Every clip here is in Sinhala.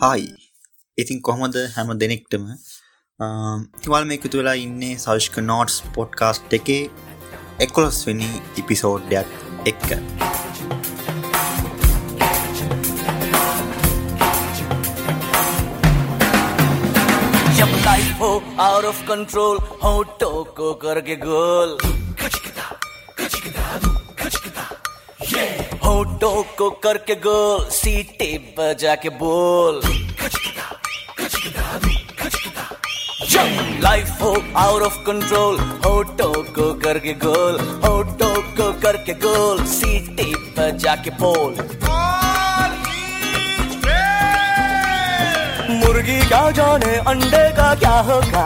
හායි ඉතින් කොහොමද හැම දෙනෙක්ටම? හිවල් මේ එකතු වෙලා ඉන්නේ සවිෂ්ක නෝට්ස් පොඩ්කාස්ට් එකේ එකොලොස් වෙනි ඉපිසෝඩ්ඩයක් එක්ක oh, Out of control, how toko karke goal. को करके गोल होठों को करके गोल सीटे बजा के बोल जब लाइफ हो आउट ऑफ कंट्रोल होठों को करके गोल होठों को करके गोल सीटे बजा के बोल मुर्गी क्या जाने अंडे का क्या होगा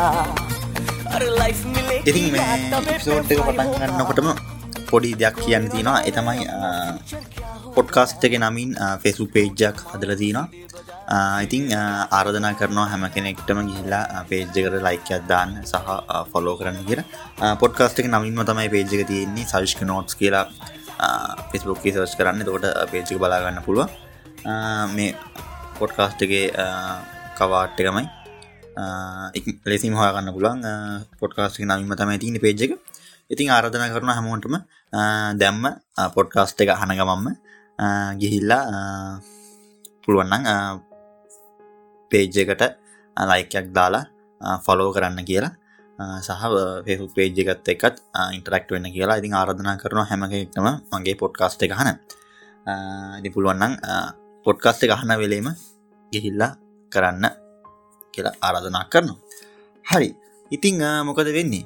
अरे लाइफ मिलेगी ඉතින් මේ या तबे පිසෝට් එක පටන් ගන්නකොටම පොඩි දෙයක් කියන්න තියෙනවා එතමයි පොඩ්කාස්ට් එක නමින් ෆෙසු පේජ්ජක් හදල තියනවා ඉතිං ආරධනා කරනවා හැම කෙනෙක්ටම ගිහිල්ලා පේජ්ජකට ලයිකයක් දාන්න සහ ෆොලෝ කරන්න කියෙන පොඩ්කාස්ට් එක නමින්ම තමයි පේජ්ක තියෙන්නේ සවිෂ්ක නෝට්ස් කියලා. ෆෙස්බුක් සර්ච් කරන්න. තකොට පේජ්ක බලාගන්න පුළුව මේ පොඩ්කාස්ට්ගේ කවාට් එකමයි. ලෙසිම හොයගන්න පුලන් පොඩ්කාස්ට් නමින්ම තමයි තියන පේජ් එක. ඉතින් ආරධන කරන හැමෝටම දැම්ම පොඩ්කාස්ට් එක හන ගමම්ම ගිහිල්ලා පුළුවන්නන් පේජ් එකට ලයිකයක් දාලා ෆොලෝ කරන්න කියලා. සහ පෙහු පේජ් එකත් එකත් ඉන්ටරක්ට වෙන්න කියලා. ඉතින් ආරධනා කරන හැමකෙක්ටම මගේ පොඩ්කාස්ට් එක හන ඉති පුළුවන්නන් පොඩ්කාස්ට් එක අහන වෙලේම ගිහිල්ලා කරන්න කියලා ආරධනා කරනවා. හරි. ඉතිං මොකද වෙන්නේ?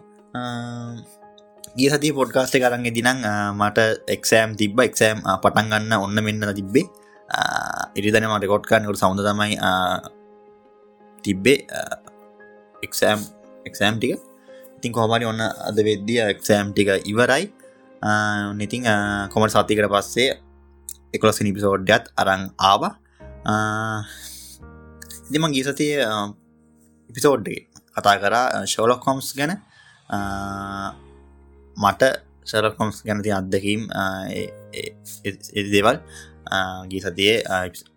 ගිය සති පොඩ්කාස්ට කරන්න දිනම් මට එක්සෑම් තිබ එක්සෑම් පටන් ගන්න ඔන්න මෙන්න තිබ්බේ. ඉරිදන මට කොට්කන්නකට සෞඳ තමයි තිබ්බේ. එක්සෑම් එක්සෑම් ටික. ඉතින් කොහමරි ඔන්න අද වෙද්දිය එක්සෑම් ටික ඉවරයි. නිතිං කොමට සතිකට පස්සේ එකොලස නිපිසෝඩ්ඩත් අරං ආව. ඉතිම ගිසතිය ඉපිසෝඩ්ඩේ කතා කරා ශෝලොක් කොම්ස් ගැන. මට සලකොම්ස් ගැනති අත්දකීම් දේවල් ගී සතියේ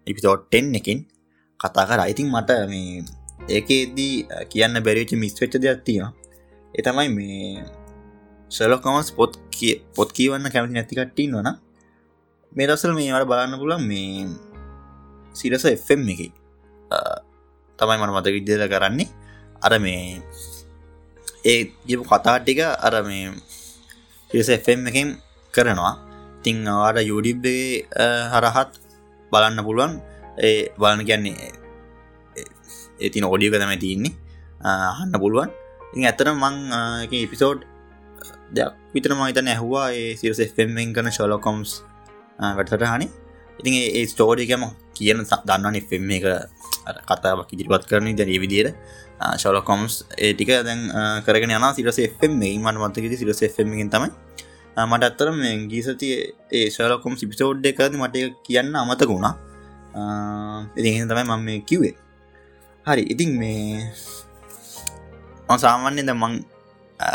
ඉපිසෝට්ටෙන් එකින් කතා කර. අයිතින් මට මේ ඒකේදී කියන්න බැරිච මිස්වෙච්ච දෙයක් තියෙන එතමයි මේ සලකොමස් පොත් කිය පොත් කියවන්න කැමති නැතිකට්ටී වන මේ දසල් මේ අට බලන්න පුලන් මේ සිරස එම් එක තමයි මන මත විද්‍යද කරන්නේ. අර මේ ඒ ගිපු කතා ටික අර මේ පිස එම් එකින් කරනවා. තිං අවාට යුඩිබ්ගේ හරහත් බලන්න පුළුවන්. ඒ බලන්න කියන්නේ ඒතින ඔඩියක තම තියන්නේ. හන්න පුළුවන්. ඉ ඇතන මං එපිසෝඩ් දෙයක් විතර මහිතන ඇහවා. ඒ සිරස එෙන් කන ශොලොකොම්ස් වැටසට හනි ඉතින් ඒ ස්ටෝඩිකම කියන දන්නන එම් එක කතාවක් ඉදිරිපත් කරන දැන විදියට. ශලකොම්ස් ඒටික දැන් කරගෙන යන සිරස එම් මට මත්තකෙති සිරස එම්ගෙන් තමයි. මට අත්තර ගීසති ඒ ශලකොම් සිපිසෝඩ් එකද මට කියන්න අමතක වුණා. ඉති තමයි මම මේ කිව්වේ. හරි ඉතින් මේ සාමාන්‍යද මං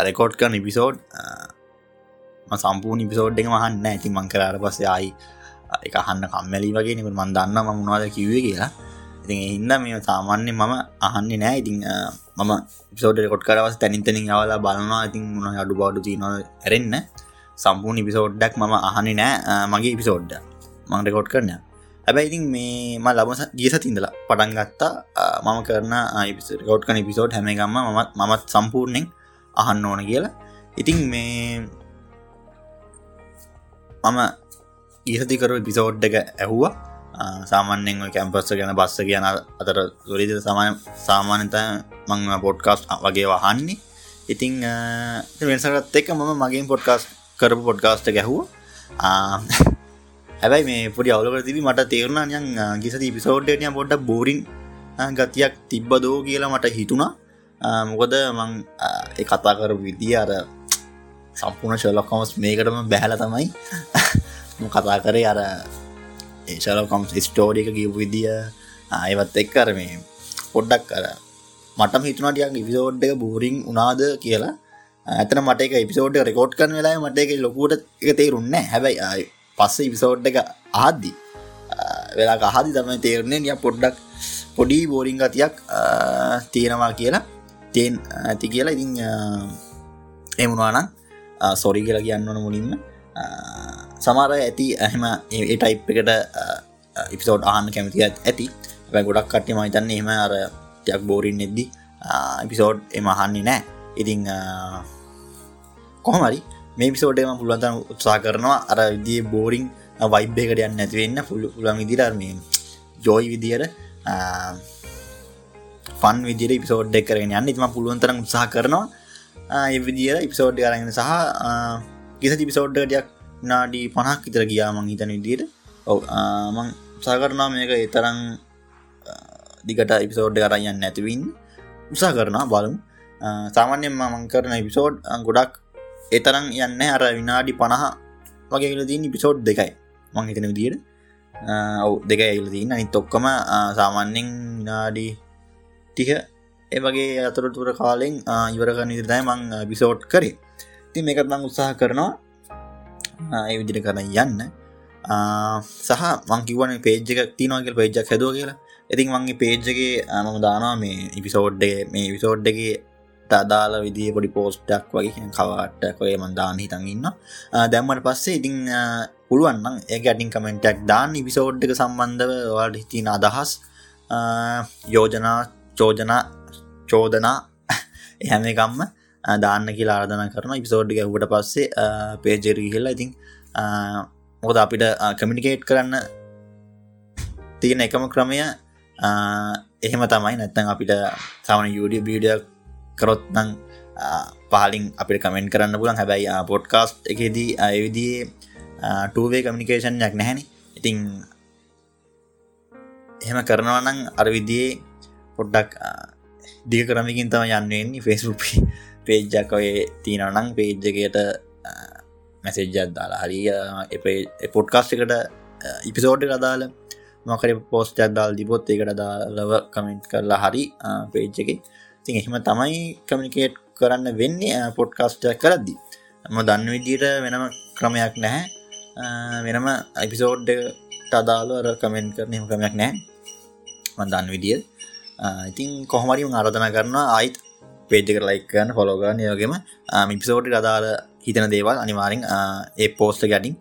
රෙකෝඩ් කරන ඉපිසෝඩ් සම්පූර්ණ ඉපිසෝඩ් එක මහන්න ඇති මං කරර පස්ස ආයි එක හන්න කම්මැලි වගේ නික මන් දන්න ම මුණවාද කිව්වේ කියලා. ඉතින් හින්ද මේ සාමාන්‍ය මම අහන්නේ නෑ. ඉතිං මම පිසෝඩ කොට් කරවස් තැනිතනින් අවලා බලනවා. ඉතින් මුණ අඩු බාඩු තියන ඇරෙන්න්න සම්පූර්ණ ඉපිසෝඩ්ඩක් මම අහන්නේ නෑ. මගේ ඉපිසෝඩ්ඩ මං රෙකෝඩ් කරන හැබැයි ඉතින් මේ ම ලබස ගියස තිඳලා පටන් ගත්තා. මම කරන රෝඩ් කන පිසෝඩ් හැමගම්ම මත් මමත් සම්පූර්ණයෙන් අහන්න ඕන කියලා. ඉතින් මේ මම ඊසතිකරු පිසෝඩ් එක ඇහුවා. සාමාන්‍යෙන් කැම්පස්ස ගැන බස්ස කියන අතර සොරිද සමාන සාමාන්‍යත මං පොඩ්කාස්් වගේ වහන්නේ ඉතිං වෙනසරත් එක්ක මම මගින් පොඩ්කාස් කරපු පොඩ්කාස්ට ගැහුව හැබැයි මේ පොඩි අවුලක තිබි මට තේරුණා යන් ගිසති පිසෝඩ්ඩනය පොඩ්ඩ බෝරිං ගතියක් තිබ්බදෝ කියලා මට හිතුණා මොකද මං කතා කර විදිිය අර සම්පූර්ණ ශලොක්කොමස් මේකටම බැහල තමයි කතා කරේ අර ඒශලකොම් ස්ටෝඩික ගිපු විදිිය අයවත් එක් කර මේ පොඩ්ඩක් කර මටම හිතුනටයක් ඉවිසෝඩ් එක බූරිං උනාද කියලා. ඇතන මට එක එපිසෝඩ් රෙකෝඩ් කන වෙලා මට එක ලොකුට එක තේරුන්න හැබැයි පස්ස ඉපිසෝඩ් එක ආද්දි වෙලා අහදි තමයි තේරණය නිය පොඩ්ඩක් පොඩි බෝරිං ගතියක් තියෙනවා කියලා. තියෙන් ඇති කියලා ඉතින් එමුණවානම් සොරි කියලා කියන්න ඕන මුලින්ම. සමර ඇති ඇහෙම ඒ ටයිප් එකට ඉපිසෝඩ් ආහන්න කැමති ඇති. ඇ ගොඩක් කට්ටි මහිතන්න එහෙම අර ටයක් බෝරින් නෙද්දි එපිසෝඩ් එම අහන්නේ නෑ. ඉතිං කොහමරි මේ පිසෝඩ්ම පුළුවන්තන උත්සා කරනවා. අර විදිිය බෝරිං වයිබ්බේකට යන්න නැතිවෙන්න පුළ පුළන් විදිරර්මය ජෝයි විදියට ෆන් විදිර පිසෝඩ් එක් කරගෙන යන්න. ඉතිම පුළුවන්තරම් උත්සා කරනවා. එවිදිර ඉපිසෝඩ් කරගෙන සහ කිසි පිසෝඩ්ඩටයක් නාඩී පනක් ඉතර ගියා මං හිතන විදියට. ඔව මං සාකරනා මේක එතරං දිගට ඉපිසෝඩ් කරයන්න නැතිවින් උසා කරනා බලමු. සාමාන්‍යයෙන් මං කරන එපිසෝඩ් ගොඩක් එතරම් යන්න අර විනාඩි පණහ වගේ ඉලදීන් ඉපිසෝඩ් දෙකයි මං හිතන විදියට. ඔවු දෙක ඉලදීන් අනි තොක්කම සාමාන්‍යෙන් විනාඩි ටික ඒ වගේ අතුරතුර කාලෙන් ඉවරක නිර්දය මං බිසෝඩ් කරේ. ති මේකත් මං උත්සාහ කරනවා. ඒ විදිට කරන යන්න. සහ මංකිවන පේජ්ක තිනවාගේ පේජක් හැදුව කියලා. ඉතින් මංගේ පේජ්ජගේ මම දානවා මේ ඉපිසෝඩ්ඩ මේ විසෝඩ්ඩගේ අදාල විදි පොඩි පෝස්ටක් වගේ කවාටක් වගේ මන්දාන හිතන් ඉන්න දැම්මට පස්සේ ඉතිං පුළුවන්නම් ඒ ගැටින් කමෙන්ටක් දාන්න. ඉපිසෝඩ්ක සම්බන්ධව වාට හිතින අදහස් යෝජනා චෝජනා චෝදනා එහැම එකම්ම දාන්න කියලා ආරධන කරන ඉපිසෝඩ්ි හුට පස්සේ පේජරී කියලා ඉතින් මොකද අපිට කමිනිකේට් කරන්න තියෙන එකම ක්‍රමය එහෙම තමයි. නැත්තන් අපිට සමන යුඩිය බීඩියක් කරොත් නං පහලින් අපිට කමෙන්ට කරන්න පුලන් හැබැයි පොඩ්කාස්ට් එකේදී අයවිදියේ ටූවේ කමිනිකේෂන්යක් නැහැන. ඉතිං එහෙම කරනවනං අර විදියේ පොඩ්ඩක් දිග කරමිකින් තම යන්නවෙන්නේ ෆෙස්බුක් පේජ්ජක් ඔය තියනනම් පේජ්ජකට මැසෙජ්ජත් දාලා හරි පොඩ්කාස්ට එකට ඉපිසෝඩ් අදාල මොකර පෝස්ටක් දාල් දිබොත් එකට දාලව කමෙන්ට් කරලා හරි පේජ් එක. තින් එහෙම තමයි කමිනිකේට් කරන්න වෙන්නේ පොඩ්කාස්ටයක් කරද්දි. ම දන්න විදිට වෙනම ක්‍රමයක් නැහැ. වෙනම ඇපිසෝඩ්ට අදාලර කමෙන්ට් කරන එම ක්‍රමයක් නෑ මදන්න විදිිය ඉතින් කොහමරි අරධන කරන්න අයිත් පේජක ලයිකන්න ෆොලෝගන්න යෝගෙම මිපිසෝට් අදාල හිතන දේවල් අනිවාරෙන් ඒ පෝස්ට ගැටින්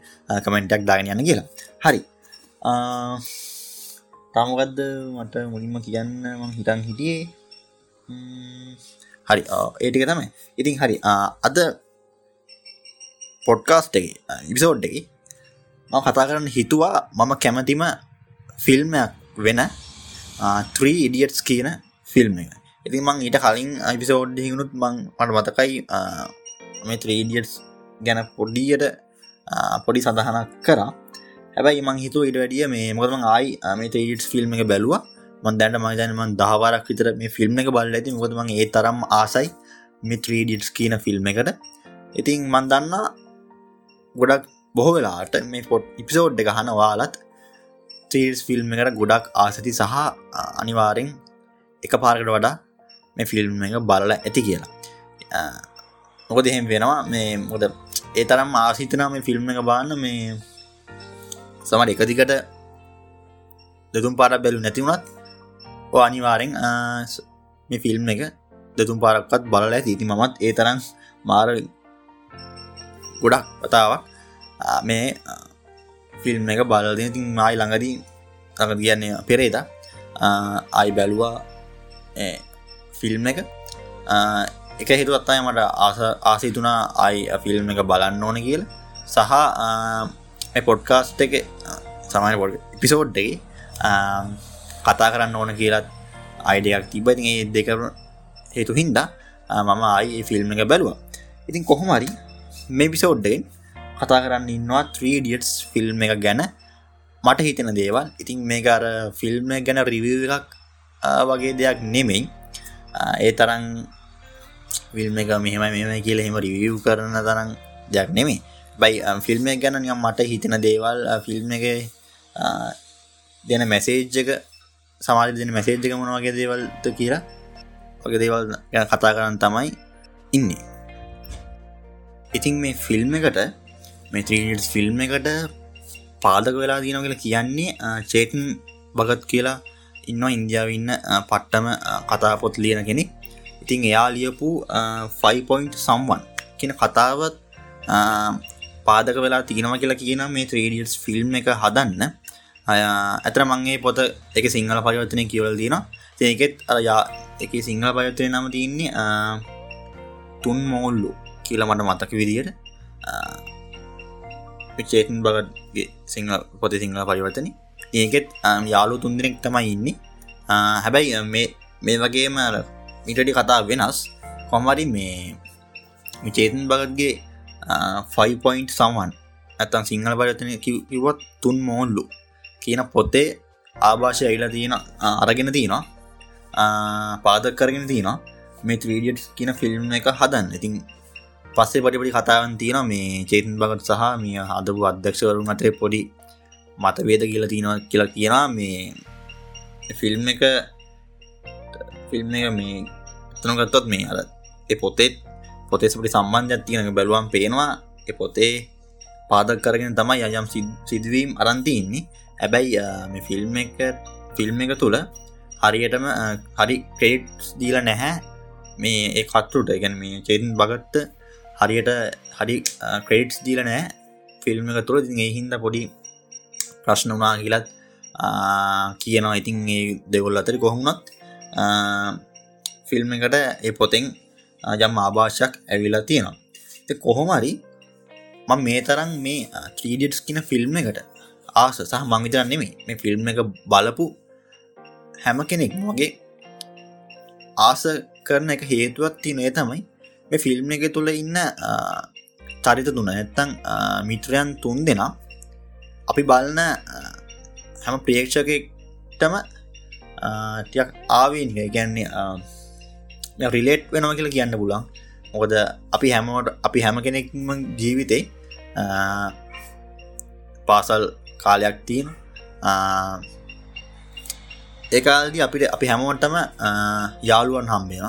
කමෙන්ටක් දාගෙන යන්න කියලා. හරි. තමගත්ද මට මුලින්ම කියන්න මං හිතන් හිටියේ? හරි. ඒටික තමයි. ඉතින් හරි. අද පොඩ්කාස්ට් එක ඉපිසෝඩ් එක ම කතා කරන්න හිතුවා මම කැමතිම ෆිල්ම්යක් වෙන 3 ඉඩියට්ස් කියන ෆිල්ම් එක. ඉතින් මං ඊට කලින් අයිපිසෝඩ් හිකුණුත් මං මට මතකයි මේ 3ඩියට්ස් ගැන පොඩ්ඩියට පොඩි සඳහනක් කරා. හැබැයි මං හිතුව ඉට වැඩිය මේ මොකම ආයි මේ ටේටස් ෆිල්ම් එක බැලවා. මන් දැන්ට මජනමන් දහවරක් විතර මේ ෆිල්ම් එක බල්ල ඇති මොකදමන් ඒ තරම් ආසයි මිත්‍රීඩිටස් කියන ෆිල්ම් එකට. ඉතින් මන් දන්න ගොඩක් බොහෝ වෙලාට මේ පොට් ඉපිසෝඩ් එක හන වාලත් ටීස් ෆිල්ම් එකට ගොඩක් ආසති සහ අනිවාරෙන් එක පාරකට වඩා මේ ෆිල්ම් එක බලල ඇති කියලා. මොකද එහෙම වෙනවා? මේ මොද ඒ තරම් ආසිතනා මේ ෆිල්ම් එක බාන්න මේ සමට එකදිකට දෙතුම් පාර බැලු නැතිවුණත් අනිවාරෙන් මේ ෆිල්ම් එක දෙතුම් පාරක්පත් බලල ඇති. මමත් ඒ තරම් මාර ගොඩක් පතාවක් මේ ෆිල්ම් එක බලද ඉතින් මයි ළඟදී ළඟ කියන්නේ පෙරේද අයි බැලුවා ෆිල්ම් එක. එක හිතුවත්තයි මට ආස ආසිතුනා අයි ෆිල්ම් එක බලන්න ඕන කියල. සහ පොඩ්කාස්ට් එක සමයි පොඩ් පිසෝඩ් එක කතා කරන්න ඕන කියලත් අයිඩයක් තිබති ඒ දෙක හේතු හින්දා මම අයි ෆිල්ම් එක බැලවා. ඉතින් කොහොමරි මේ පිසෝඩ්ඩෙන් කතා කරන්න ඉන්නවා 3ඩියටස් ෆිල්ම් එක ගැන. මට හිතෙන දේවල්. ඉතින් මේ අර ෆිල්ම් ගැන රිවිය එකක් වගේ දෙයක් නෙමෙයි. ඒ තරන් ෆිල්ම් එක මෙහෙම මෙම කියල හෙම රිවියව් කරන තරම් දෙයක් නෙමේ බයි ෆිල්ම් එක ගැන නියම් මට හිතෙන දේවල් ෆිල්ම් එක දෙන මැසේජ් එක සමාජ දෙන මැසේජ් එක මොන වගේ දේවල්ත කියලා වගේ දේවල් ගැන කතා කරන්න තමයි ඉන්නේ. ඉතින් මේ ෆිල්ම් එකට මෙත්‍රීස් ෆිල්ම් එකට පාදක වෙලා දීන කියලා කියන්නේ චේටන් බගත් කියලා ඉන්න ඉන්දියාව ඉන්න පට්ටම කතා පොත් ලියන කෙනෙක්. ඉතින් එයා ලියපු 5පොයින්් සම්වන් කියන කතාවත් පාදක වෙලා තිගෙනව කියලා කියන මේ 3ඩියස් ෆිල්ම් එක හදන්න. ඇතර මංගේ පොත එක සිංහල පරිවර්තනය කියවල දින ඒකෙත් අරයා එක සිංහල පරිවර්තනය නම තියන්නේ තුන් මෝල්ලු කියල මට මතක විදියට චේතන් බගත්ගේ සිංහල පොත සිංහල පරිවර්තන ඒකෙත් යාලු තුන්දෙනෙක් තමයි ඉන්නේ. හැබැයි මේ මේ වගේම මිටඩි කතා වෙනස්. කොමරි මේ චේතන් බගත්ගේ 5පොයින්් සමන් ඇතන් සිංහල පරිවර්තනය කිවත් තුන් මෝල්ලු කියන පොතේ ආභාෂය ඇයිලා තියෙන අරගෙන තියෙනවා. පාදක් කරගෙන තියෙනවා. මේ ත්‍රීඩියට් කියන ෆිල්ම් එක හදන්න. ඉතින් පස්සේ පටිපටි කතාවන් තියෙන මේ චේතන් බගට සහ මිය හදපු අධ්‍යක්ෂවරුන් අතරේ පොඩි මතවේද කියලා තියෙනවා කියලා කියනා මේ ෆිල්ම් එක ෆිල්ම් එක මේ තනගත්තොත් මේ අර එ පොතෙත් පොතෙස්පටි සම්බන්ධයක් තියෙනක බැලුවම් පේනවා එ පොතේ පාදක් කරගෙන තමයි යම් සිදුවීම් අරන්තින්නේ හැබැයි මේ ෆිල්ම් එක ෆිල්ම් එක තුළ හරියටම හරි ක්‍රේට්ස් දීල නැහැ. මේ ඒ කත්රුට ගැන මේ චේතන් බගත්ත හරියට හරි ක්‍රේට්ස් දීල නෑ ෆිල්ම් එක තුළ. ති හින්ද පොඩි ප්‍රශ්න වනා කියලත් කියනවා. ඉතින් ඒ දෙවොල් අතරි කොහොමුණත් ෆිල්ම් එකට ඒ පොතෙන් ජම් ආභාෂයක් ඇවිලා තියෙනවා. කොහොමරි ම මේ තරම් මේ ත්‍රීඩියට්ස් කියන ෆිල්ම් එකට ආස සහ මංවිතරන් නෙමේ මේ ෆිල්ම් එක බලපු හැම කෙනෙක් වගේ ආස කරන එක හේතුවත් තිනේ තමයි මේ ෆිල්ම් එක තුළ ඉන්න චරිත තුන නැත්තං මිත්‍රයන් තුන් දෙනා අපි බලන හැම ප්‍රේක්ෂකටම ටියක් ආවීනික. ගැන්නේ රිලේට් වෙනවා කියලා කියන්න පුලන් මොකද අපි හැමෝට අපි හැම කෙනෙක්ම ජීවිතේ පාසල් කාලයක් තියෙන ඒකාල්දි අපිට අපි හැමෝටම යාළුවන් හම්බෙන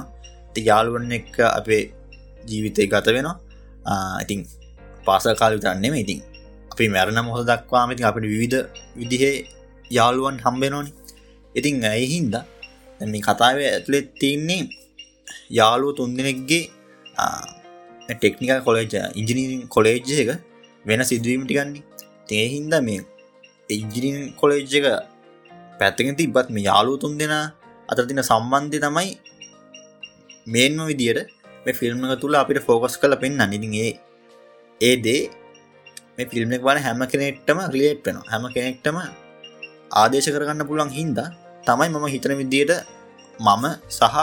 ති යාළුවන් එක්ක අපේ ජීවිතය ගත වෙනවා. ඉතින් පාසල් කාල විතරන්නෙම ඉතින් අපි මැරණ මොහොද දක්වාම ඉතින් අපිට විවිධ විදිහේ යාළුවන් හම්බෙනෝනි ඉතින් ඇයිහින්ද මේ කතාව ඇතුළෙත් තින්නේ යාළුව තුන්දෙනෙක්ගේ ටෙක්නිකල් කොලේජ ඉංජිනීරින් කොලේජ් එක වෙන සිදුවීමටිගන්නේ තේහින්ද මේ ඉංජිනින් කොලේජ් එක පැත්තක තිබත් මේ යාලු තුන් දෙෙන අතර තින සම්බන්ධය තමයි මේන්ම විදියට මේ ෆිල්ම් එක තුළ අපිට ෆෝකස් කල පෙන්න්න නිතිගේ ඒ දේ මේ ෆිල්ම් එක බල හැම කෙනෙක්ටම රිලේට් වෙන හැම කෙනෙක්ටම ආදේශ කරගන්න පුළන් හින්දා තමයි මම හිතන විදියට මම සහ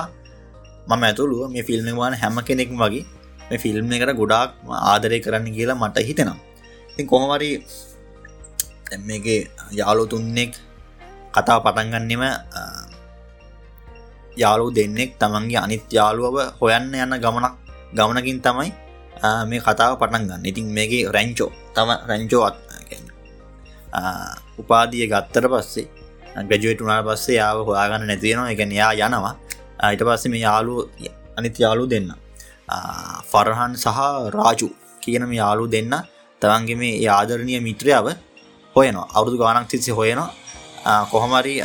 මම ඇතුළුව මේ ෆිල්ම් වාන හැම කෙනෙක් වගේ මේ ෆිල්ම් එකට ගොඩාක් ආදරය කරන්න කියලා මට හිතෙනවා. ඉතින් කොහොමරි මේගේ යාලු තුන්නෙක් කතාව පටන්ගන්නෙම යාලු දෙන්නෙක් තමන්ගේ අනිත් යාළුවව හොයන්න යන්න ගමනක් ගමනකින් තමයි මේ කතාව පටන් ගන්න. ඉතින් මේගේ රැංචෝ. තම රැංචෝ උපාදිය ගත්තර පස්සේ ගජුවට උනාට පස්සේ යාව හොයාගන්න නැතිවෙනවා එක යා යනවා. අයිට පස්සේ මේ යාලු අනිත් යාලු දෙන්න. ෆරහන් සහ රාජු කියන මේ යාලු දෙන්න. තවන්ගේ මේ ආදරණය මිත්‍රයාව හොයනවා. අවුදු ගානක් තිස්සේ හොයනවා. කොහොමරි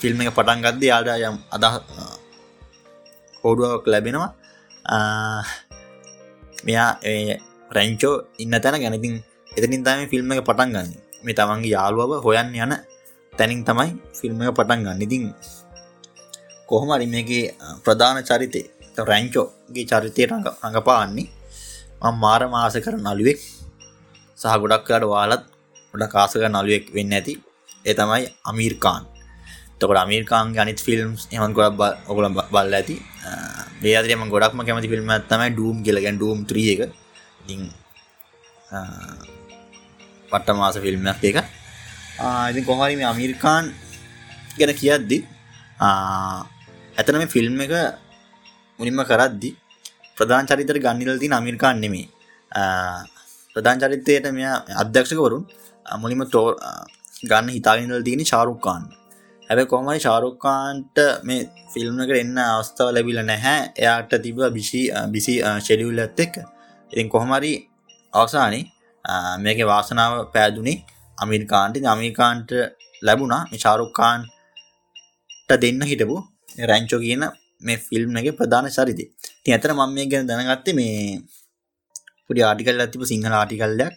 ෆිල්ම් එක පටන් ගද්ද යාඩ යම් අද හෝඩුවක් ලැබෙනවා. මෙයා රැංචෝ ඉන්න තැන ගැනතින් එතනින් තම ෆිල්ම් එක පටන් ගන්න. මේ තමන්ගේ යාළුවව හොයන්න යන තැනින් තමයි ෆිල්ම් එක පටන් ගන්න. ඉතින් කොහොමරි මේගේ ප්‍රධාන චරිතය රැංචෝගේ චරිතය රඟපාන්නේ මාර මාස කර නළුවෙක් සහ ගොඩක්කාට වාලත් ගොඩ කාසක නළුවෙක් වෙන්න ඇති. ඒ තමයි අමීර්කාන් තකොට අමීර්කාන්ගේ අනිත් ෆිල්ම්ස් එමන් ගොඩක් ඔගුල බල්ල ඇති. මේ අදරම ගොඩක්ම කැමති ෆිල්ම් තමයි ඩූම් කියලගැන් ඩූම් ත්‍රිය එක. පට්ට මාස ෆිල්ම් එක ඉති කොහරි මේ අමීර්කාන් ගැන කියද්දි ඇතන මේ ෆිල්ම් එක මුලින්ම කරද්දි ප්‍රධාන චරිතර ගන්නලද අමිරිකාන් නෙමේ ප්‍රධාන චරිතයට මෙය අධ්‍යක්ෂකවරුන් මුලිම තෝ ගන්න හිතාගෙනල් තියෙන චාරුක්කාන් හැබැ කොමයි ශාරුක්කාන්ට මේ ෆිල්ම් එක එන්න අවස්ථාව ලැබිල නැහැ. එයාට තිබ බිසි බිසි ෂෙඩියුල් ඇත් එක් ඉතින් කොහොමරි අවසානි මේක වාසනාව පෑදුනේ අමිරිකාන්ට අමිරිකාන්ට ලැබුණා. ශාරුක්කාන් ට දෙන්න හිටපු රැංචෝ කියන මේ ෆිල්ම් එක ප්‍රධාන චරිතය. ති ඇතර මම මේ ගැන දැනගත්තේ මේ පුඩි ආටිකල් ඇතිප සිංහල ආටිකල්ලයක්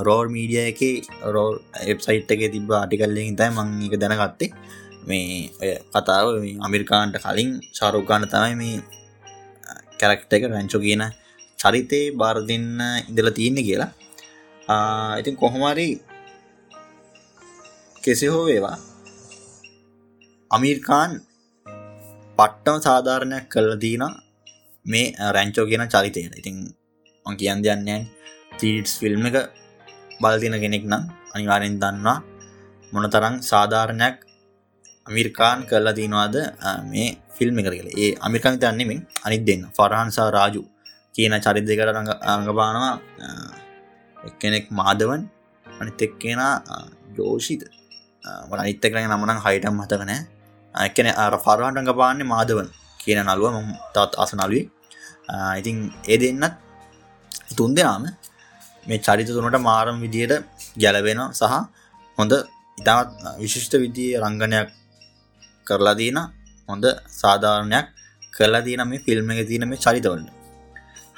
රෝර් මීඩිය එක රෝ එප්සයිට් එක තිබ ආටිකල්ලෙන් තයි මං එක දැනගත්තේ. මේ ඔය කතාව අමිරිකාන්ට කලින් ශාරෝකාන්න තමයි මේ කැරක්ට එක රැංචෝ කියන චරිතය බාර දෙන්න ඉඳල තියන්නේ කියලා. ඉතින් කොහොමරි කෙසි හෝ වේවා අමීර්කාන් පට්ටම සාධාරණයක් කල්ල දීන මේ රැංචෝ කියන චරිතයට ඉතින් මං කියන් දෙයන්නයන් තීටස් ෆිල්ම් එක බලතින කෙනෙක් නම් අනිවාරෙන් දන්නවා මොන තරං සාධාරණයක් අමිර්කාන් කරලා තිනවාද මේ ෆිල්ම් එක කියල. ඒ අමිරිකන් තන්නෙමින් අනිත් දෙන්න. ෆරහන්සා රාජු කියන චරිත දෙකට අඟපානවා එක්කෙනෙක් මාදවන් අනිත් එක්කෙන ජෝෂිත. මට අනිත්ත කරන නමනං හයිටම් හතකනෑ එකන අර ෆරහන්ටඟ පාන්නේ මාදවන් කියන නළුව. ම තත් අස නලුවේ ඉතින් ඒ දෙන්නත් තුන් දෙනාම මේ චරිත තුනට මාරම් විදියට ගැලවෙන සහ හොඳ ඉතාත් විශිෂ්ට විදිය රංගනයක් කරලා දීන හොඳ සාධාරණයක් කරලා දීන මේ ෆිල්ම් එක තියන මේ චරිතවලට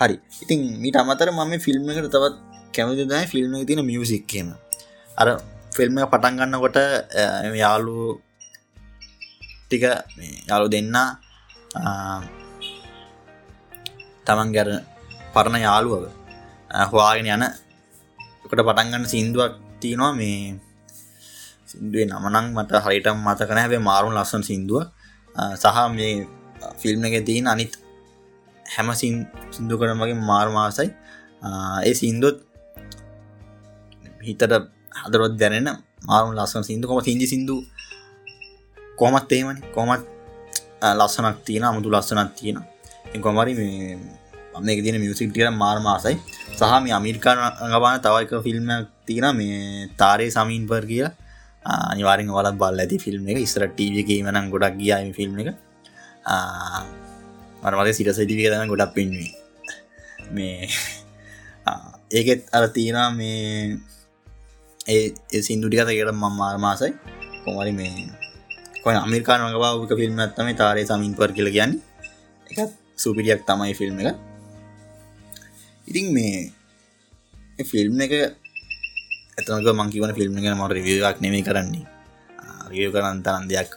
හරි. ඉතින් මීට අමතර මම ෆිල්ම් එකට තවත් කැමති දයි ෆිල්ම් එක තින මියසික් කියම අර ෆිල්ම් එක පටන් ගන්නකොට යාලු ටික යාලු දෙන්න තමන් ගැර පරණ යාළුවව හවාගෙන යන කට පටන්ගන්න සින්දුවක් තියෙනවා මේ සිින්දුවේ නමනං මට හරිටම් මතකන හැබේ මාරුන් ලස්සන සිින්දුව. සහ මේ ෆිල්ම් එක තියෙන අනිත් හැම සිින්දු කරමගේ මාර්මාසයි ඒ සින්දුත් හිතට හදරොත් දැනෙන මාරුන් ලස්සන සිින්දු. කොම සිංජි සිින්දු? කොමත් ඒමනි කොමත් ලස්සනක් තියෙන අමුතු ලස්සනක් තියෙන. කොමරි මේ තින මියසික් ටිය මාර්මාසයි සහ මේ අමිරිකාන අඟපාන තවයික ෆිල්ම් තියෙන මේ තාරය සමීන් පර් කිය අනිවාරෙන් වලත් බල් ඇති ෆිල්ම් එක. ඉස්ර ටීවකීමනම් ගොඩක් ගියම ෆිල්ම් එක. මරමගේ සිට සටික දන ගොඩක් පෙන්වේ මේ ඒකෙත් අර තියෙන මේ ඒ සිින්දුටිකත එකට මම් මාර්මාසයි කොමරි මේ කොයි අමිරිකාන වගවාක ෆිල්ම් ඇත්තම තාරය සමින් පර් කියල කියන්න. එකත් සුපිරියක් තමයි ෆිල්ම් එක. ඉතින් මේ ෆිල්ම් එක ඇතනක මංකිවන ෆිල්ම් එක මට රිවියක් නෙමේ කරන්නේ. රිය කරන්න තරන් දෙයක්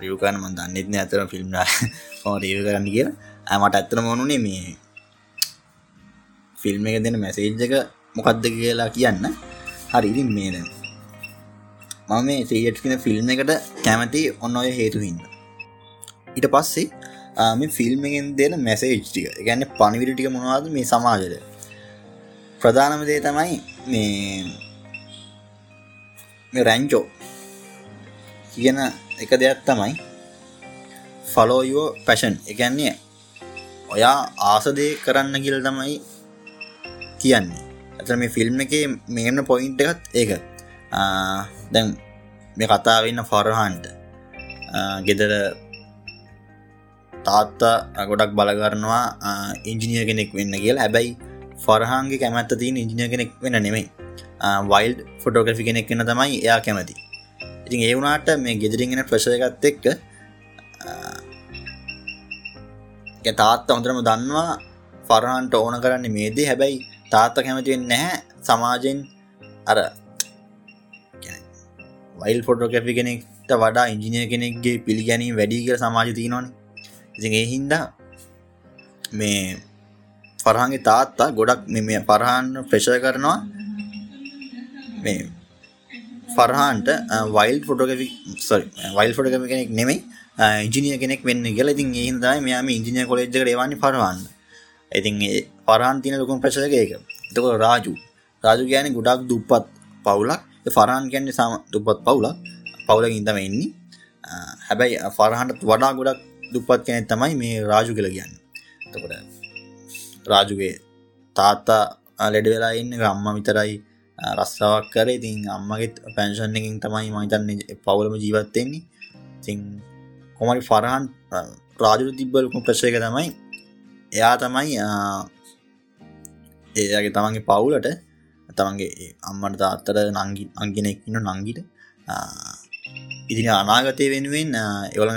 රියකන මන් දන්නෙත්න ඇතර ෆිල්ම් රිය කරන්න කිය ඇමට ඇත්තන මොනුනේ මේ ෆිල්ම් එක දෙන මැසේජ්ජක මොකක්ද කියලා කියන්න. හරි ඉතින් මේද මම මේ සේට්කෙන ෆිල්ම් එකට කැමති ඔන්න ඔය හේතුහින්ද ඊට පස්සේ මේ ෆිල්ම් එකෙන් දෙන මැසේජ්ටික ගැන්න පනිවිරිටික මොනවාද? මේ සමාජද ප්‍රධානම දේ තමයි මේ රැංචෝ කියන එක දෙයක් තමයි ෆලෝයෝ පැෂන් එකන්නේ ඔයා ආසදය කරන්න කියල තමයි කියන්නේ. ඇත මේ ෆිල්ම් එක මේන පොයින්ට් එකත් ඒක. දැන් මේ කතාවන්න ෆොරහන්ට ගෙදර තාත්තා ගොඩක් බලගරනවා ඉංජිනිය කෙනෙක් වෙන්න කියලා. හැබැයි ෆරහන්ගේ කැමැත්ත තින් ඉංජිනිය කෙනෙක් වෙන නෙමෙයි. වයිල්ඩ් ෆොටෝග්‍රෆි කෙනෙක් වෙන තමයි එයා කැමති. ඉතින් ඒ වුණට මේ ගෙදරිගෙන ප්‍රශයගත් එක්ක තාත්ත හොඳරම දන්නවා ෆරහන්ට ඕන කරන්න මේදේ හැබැයි තාත්ත කැමතිවෙන් නැහැ සමාජෙන්. අර වයිල් ෆොටෝකැපි කෙනෙක්ට වඩා ඉංජිනිය කෙනෙක්ගේ පිළිගැනීම වැඩි කර සමාජ තියනොන ඉති ඒ හින්දා මේ පරහන්ගේ තාත්තා ගොඩක් මෙ පරහන් ප්‍රශ කරනවා. මේ ෆරහන්ට වයිල් ෆොටෝකි වයිල් ෆොටෝකම කෙනෙක් නෙමයි ඉජිනිය කෙනෙක් වෙන්න කියල. ඉතින් ඒහිදයි මෙයාම ඉජිනිය කොලෙජ්ක ඒවන්නේ පරවන්න ඉතින් පරහන් තින ලොකුම් ප්‍රශක එක එතක රාජු. රාජු ගෑන ගොඩක් දුප්පත් පවුලක්. ෆරාන් ගැන්න සම දුපත් පවුලක්. පවුල ඉදම එන්නේ හැබැයි ෆරහන්ට වඩා ගොඩක් දුපත් කෙනෙ තමයි මේ රාජු කියල කියන්න. තකොට රාජුගේ තාත්තා ලෙඩ වෙලා ඉන්න. අම්ම විතරයි රස්සාවක් කර. ඉතින් අම්මගෙත් පැන්ෂන් එකින් තමයි මහිතන්න පවුලම ජීවත්තෙන්නේ තින් කොමරි ෆරහන් රාජු තිබ්බලකුම ප්‍රශයක තමයි. එයා තමයි ඒගේ තමන්ගේ පවුලට තමන්ගේ අම්මට තාත්තර නංගි අංගෙනෙක් ඉන්න නංගිට ඉතින් අනාගතය වෙනුවෙන් එවල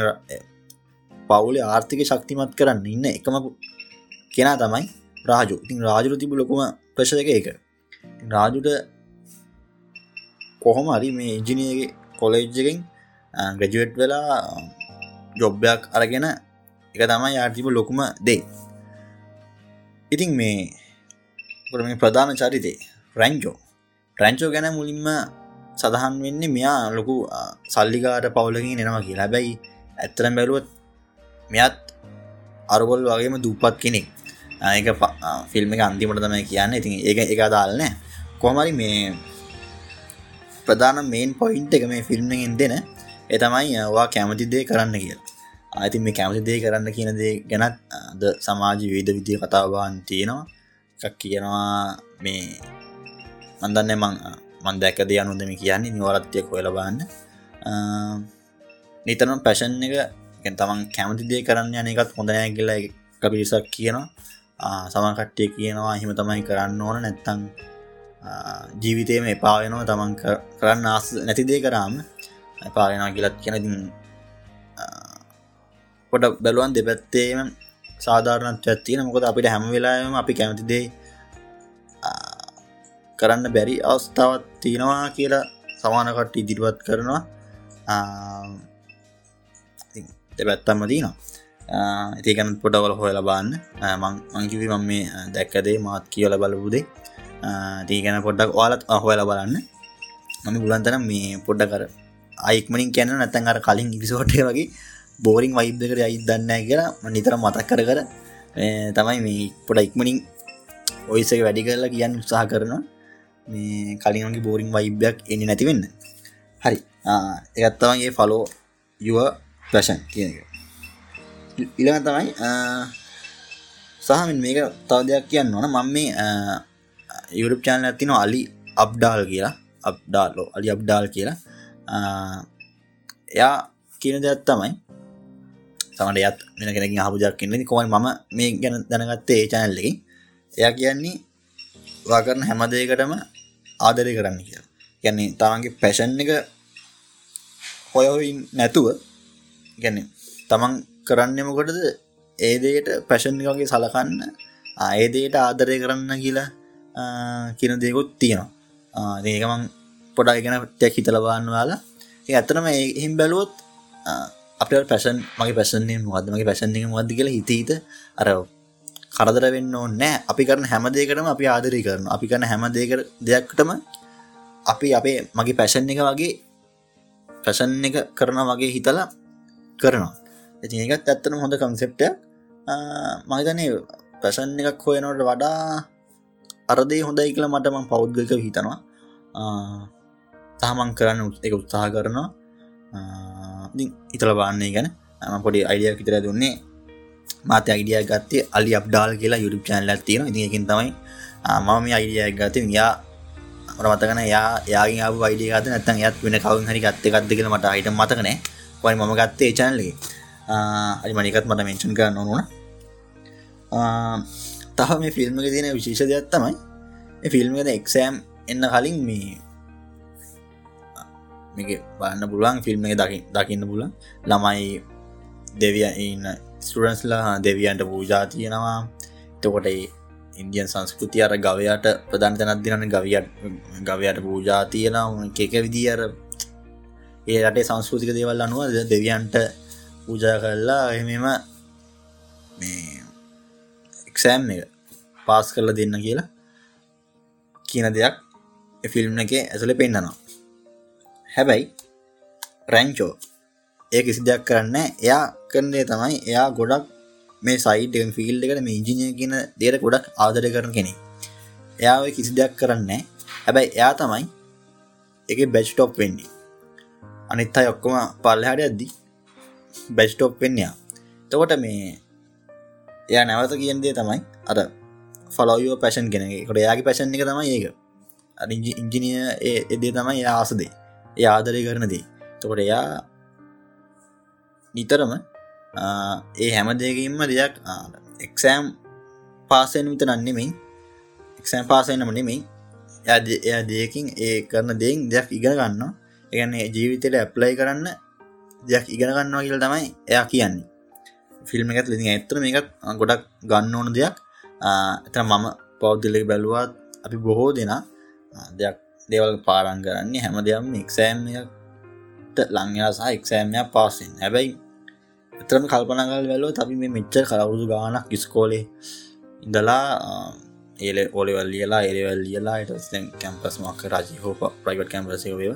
පවුලේ ආර්ථික ශක්තිමත් කරන්න ඉන්න එකම කෙනා තමයි රාජු. ඉතින් රාජුර තිබ ලොකුම ප්‍රශක එක රාජුට කොහොම හරි මේ ඉජිනියගේ කොලෙජ්ජකින් ග්‍රජුවට් වෙලා ජොබ්යක් අරගෙන එක තමයි ආර්තිබ ලොකුම දේ. ඉතින් මේ මේ ප්‍රධාන චරිතේ? රැංචෝ. රැංචෝ ගැන මුලින්ම සඳහන් වෙන්නේ මෙයා ලොකු සල්ලිකාට පවුලකින් එනවා කියලා. හැබැයි ඇත්තරම් බැලුවත් මෙයත් අරගොල් වගේම දුපත් කෙනෙක්. ඒක ෆිල්ම් එක අන්තිමට තමයි කියන්න. ඉතින් ඒක එක දාලනෑ කොමරි මේ ප්‍රධාන මේන් පොයින්ට එක මේ ෆිල්ම්ෙන් දෙන එතමයි වා කැමති දේ කරන්න කියලා. අයිති මේ කැමති දේ කරන්න කියන දේ ගැනත් ද සමාජ වීද විදිය කතාවාන් තියෙනවා. එකක් කියනවා මේ මන්දන්න මං මන් දැක දේ අනුදම කියන්නේ. නිවරත්තියක් හොල බන්න නිතරම පැෂන් එක ගැ තමන් කැමති දේ කරන්න යන එකත් හොඳනය කියලා කපිරිසක් කියනවා. සමකට්ටය කියනවා හිම තමයි කරන්න ඕන. නැත්තං ජීවිතයම එපාවෙනවා තමන් කරන්න ආස නැතිදේ කරාම එපාවෙනවා කියලත් කියැනතින් පොට බැලුවන් දෙපැත්තේම සාධාරණත් ඇත්තින මොකද අපිට හැම වෙලාම අපි කැමතිදේ කරන්න බැරි අවස්ථාවත් තියෙනවා කියලා සමානකට ඉදිරිපත් කරනවා. දෙපැත්තම්ම තියනවා. ඒකන පොටවල හොයල බාන්න මංකිවි මම මේ දැක්කදේ මාත් කියල බලපුදේ තීගැන පොඩ්ඩක් ඔයාලත් අහොයල බලන්න. මම ගුලන්තන මේ පොඩ්ඩ කර අයික්මනින් කියන්න නැතන් අර කලින් ඉවිසෝටය වගේ බෝරිං වයිබ්දකට අයි දන්න කියලා නිතර මතක් කර කර තමයි මේ පොඩ ඉක්මනින් ඔයිසක වැඩි කරලා කියන්න උත්සාහ කරනවා. මේ කලින්ගේ බෝරිං වයිබ්යක් එන්න නැතිවෙන්න හරි. එකත්තවගේ ෆලෝ යුව ප්‍රශන් කියන එක. ඉළඟ තමයි සහමින් මේක තව දෙයක් කියන්න ඕන. මම මේ යුරප් චානල ඇතින අලි අබ්ඩාල් කියලා. අබ්ඩාලෝ අලි අබ්ඩාල් කියලා. එයා කියන දෙයක් තමයි තමට යත් මෙන කෙනකින් හපුජක් කියන්නේ කොමයි මම මේ ගැන දැනගත්තේ ඒ චැනල්ලකින් එයා කියන්නේ වා කරන හැමදයකටම ආදරය කරන්න කිය ගැන්නේ තමන්ගේ පැෂන් එක හොයවින් නැතුව ගැන තමන් කරන්නමකොටද ඒදයට පැෂන් වගේ සලකන්න ඒදයට ආදරය කරන්න කියලා කියන දෙකුත් තියෙනවා. ඒකමං පොඩා ගෙන ටැක් හිතලබන්න වාලා. ඒ ඇතනම එහිම් බැලුවොත් අප පැසන් මගේ පැසන්නේ මොද මගේ පැසන්නේ මද කියලා හිතීත අර කරදර වෙන්න නෑ අපි කරන හැමදේකටම අපි ආදරී කරන අපි කරන හැම දේක දෙයක්ටම අපි අපේ මගේ පැෂන් එක වගේ පැෂන් එක කරන වගේ හිතලා කරනවා. ඇති ඒකත් ඇත්තන හොඳ කන්සෙප්ටයක් මහිතනේ පැෂන් එකක් හොයනවට වඩා අරදේ හොඳයි කියලා මට මං පෞද්ගක හිතනවා. තහමං කරන්න එක උත්සාහ කරනවා. ඉතල බාන්නේ ගැන. ම පොඩි අයිඩිය විතර දුන්නේ. මාත අයිඩිය ගත්තේ අලි අප්ඩාල් කියලා යුඩු චැනල තියෙන ඉතිකින් තමයි මම මේ අයිඩිය ගත යා මතකන යා යාගේ ආ වයිඩිය ගත නැතන් යත් වෙන කවන් හරි ගත්ත ගත්ද කියල මට අයිට මතකනෑ වයි මම ගත්තේ චැනලගේ අරි මනිකත් මට මෙන්ෂන් කරන්න ඕන තහ මේ ෆිල්ම්ක තියෙන විශේෂ දෙයක් තමයි ෆිල්ම්ද එක්සෑම් එන්න කලින් මේ මේක බන්න පුළුවන් ෆිල්ම් එක දකි දකින්න පුලන් ළමයි දෙවිය ඉන්න ස්ටරන්ස්ලා දෙවියන්ට පූජා තියෙනවා. එතකොට ඉන්දියන් සංස්කෘතිය අර ගවයාට ප්‍රධාන තැනත් දිනන ගවියට ගවයට පූජා තියෙනවා. කෙක විදිර ඒ රටේ සංස්කෘතික දේවල් අනුව දෙවියන්ට පූජා කරලා එහෙමම මේ එක්සෑම් එක පාස් කරලා දෙන්න කියලා කියන දෙයක් ෆිල්ම් එක ඇසල පෙන්න්නනවා හැබැයි රැංචෝ ඒ කිසි දෙයක් කරන්න එයා කරන්නේ තමයි එයා ගොඩක් මේ සයිට ෆිල් එකට මේ ඉංජිනය කියන දේට ගොඩක් ආදරය කරන කෙනෙ එයා කිසි දෙයක් කරන්න හැබැයි එයා තමයි එක බැච්ටොප් වෙන්නේ. අනිත් අයි ඔක්කොම පල්ලහට ඇද්දි බැච්ටොප් වෙන්නයා තකොට මේ එයා නැවත කියන්දේ තමයි අර ෆලෝයෝ පැෂන් කෙනගේ කොට යාගේ පැෂන් එක තමයි ඒක. ඉංජිනිය එදේ තමයි ආසදේ ඒ ආදරය කරනදී තකොට එයා නිතරම ඒ හැම දෙකින්ම දෙයක් එක්සෑම් පාසයෙන් විත නන්නෙමින් එක්සෑම් පාසයනම නෙමෙයි. එයා දෙයකින් ඒ කරන දෙයින් දෙයක් ඉගෙන ගන්න ඒගන්නේ ජීවිතයට ඇප්ලයි කරන්න දෙයක් ඉගෙන ගන්නවා කියල තමයි එයා කියන්නේ. ෆිල්ම් එකත් ලිති ඇත්තර මේකත් ගොඩක් ගන්න ඕන දෙයක්. එතන මම පෞද්දිලෙක් බැලුවත් අපි බොහෝ දෙනා දෙයක් දෙවල් පාරං කරන්නේ හැම දෙයම් එක්සෑම් ලංයා සහ එක්සෑම්යක් පාසෙන් හැබැයි එතරම කල්පනගල් වැලෝ අපි මේ මෙච්චර කලවුරුදු ගානක් ස්කෝලේ ඉඳලා ඒල ඔලෙවල් ලියලා එරවල් ලියලා ට කැම්පස් මක් රජ හෝප ප්‍රයිවට් කැම්පසය වේ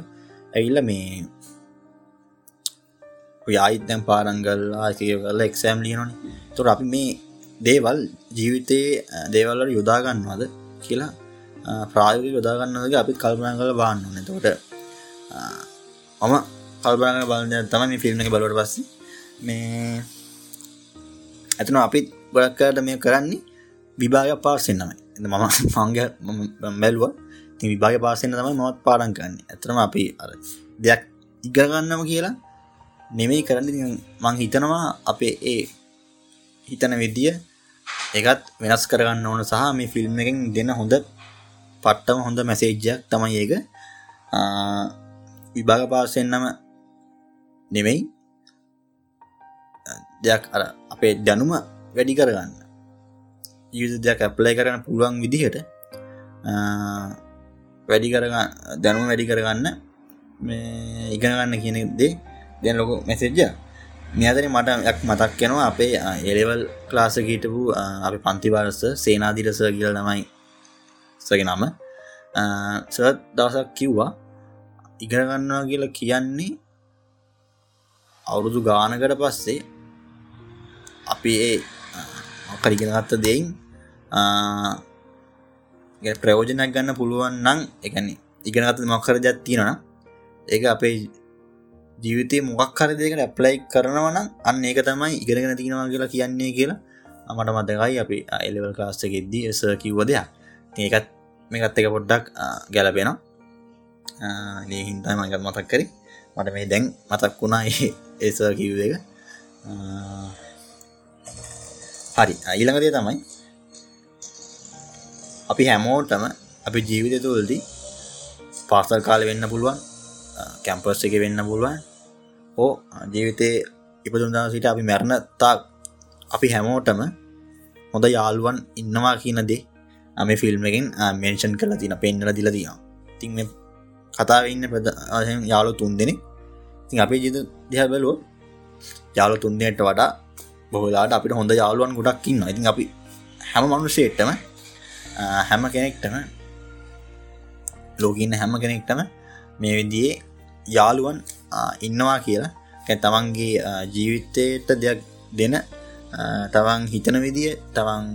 ඇවිල්ල මේ යායිත් දැම් පාරංගල්ලා කියවල එක්සෑම් ලියනොනි තුර අපි මේ දේවල් ජීවිතයේ දේවල්ලට යොදාගන්නවාද කියලා ප්‍රායෝග යොදාගන්නද අපිත් කල්පනා කළ බාන්න නතකොට මම කල්පනාග බලන්න තම මේ ෆිල්ම් එක බලවට පස්සේ මේ ඇතන අපිත් ගොඩක්කට මේ කරන්නේ විභාග පාසෙන්න්නමයි මම මංග බැලුව. ති විභාග පාසෙන්න්න තමයි මත් පාඩන් කරන්නේ. ඇතරම අපි අර දෙයක් ඉගරගන්නම කියලා නෙමෙයි කරන්න මං හිතනවා අපේ ඒ හිතන විදිිය එකත් වෙනස් කරගන්න ඕන සහ මේ ෆිල්ම් එකෙන් දෙන්න හොඳ පට්ටම හොඳ මැසේජ්ජයක් තමයි ඒක. විභාග පාසෙන්න්නම නෙමෙයි. දෙයක් අර අපේ දැනුම වැඩි කරගන්න. යුද දෙයක් ඇප්ලයි කරන්න පුළුවන් විදිහට වැඩි කරගන්න දැනුම වැඩි කරගන්න මේ ඉගනගන්න කියන දේ දැන් ලොක මැසෙජ්ජ මෙතන මට යක් මතක් කෙනවා අපේ එලෙවල් ක්ලාසක හිටපු අපි පන්තිවාරස සේනාදිරස කියල නමයි සගේ නම. සත් දවසක් කිව්වා ඉගරගන්නවා කියලා කියන්නේ අවුරුදු ගානකට පස්සේ අපි ඒ කරිගෙනගත්ත දෙයින් ප්‍රයෝජනයක් ගන්න පුළුවන් නං එකන ඉගෙනගත මොක්කර ජත්තිනන ඒක අපේ ජීවිතය මොක් කර දෙකට ඇප්ලයි කරනවන අන්න ඒක තමයි ඉගෙනගෙන තියෙනවා කියලා කියන්නේ කියලා. අමට මතකයි අපි එලවල් කාස්ටගෙද්දී එස කිව්ව දෙයක්. ඒකත් මේකත් එක පොඩ්ඩක් ගැලපෙනවා ඒ හින්තයි මගත් මතක් කරි. මට මේ දැන් මතක් වුණා ඒස කිව් එක. හරි. ඊළඟදේ තමයි අපි හැමෝටම අපි ජීවිත තුල්දී පාසල් කාල වෙන්න පුළුවන්. කැම්පස් එක වෙන්න පුළුවන්. ඕ ජීවිතේ ඉපදුන්දා සිට අපි මැරණ තා අපි හැමෝටම හොඳ යාළුවන් ඉන්නවා කියන දේ අම ෆිල්ම් එකින් මේෂන් කල තින පෙන්න්නල දිල දියා තින් කතාව ඉන්න ප්‍රද යාලු තුන් දෙනෙ තින් අපේ ජීත දිහ බැලුව යාලු තුන්දයට වඩා බොහලාට අපිට හොඳ යාලුවන් ගොඩක් ඉන්න ඉතින් අපි හැම මනුෂේට්ටම හැම කෙනෙක්ටම ලෝකන්න හැම කෙනෙක්ටම මේ විදියේ යාළුවන් ඉන්නවා කියලා. කැ තමන්ගේ ජීවිතයට දෙයක් දෙන තවන් හිතන විදිය තවන්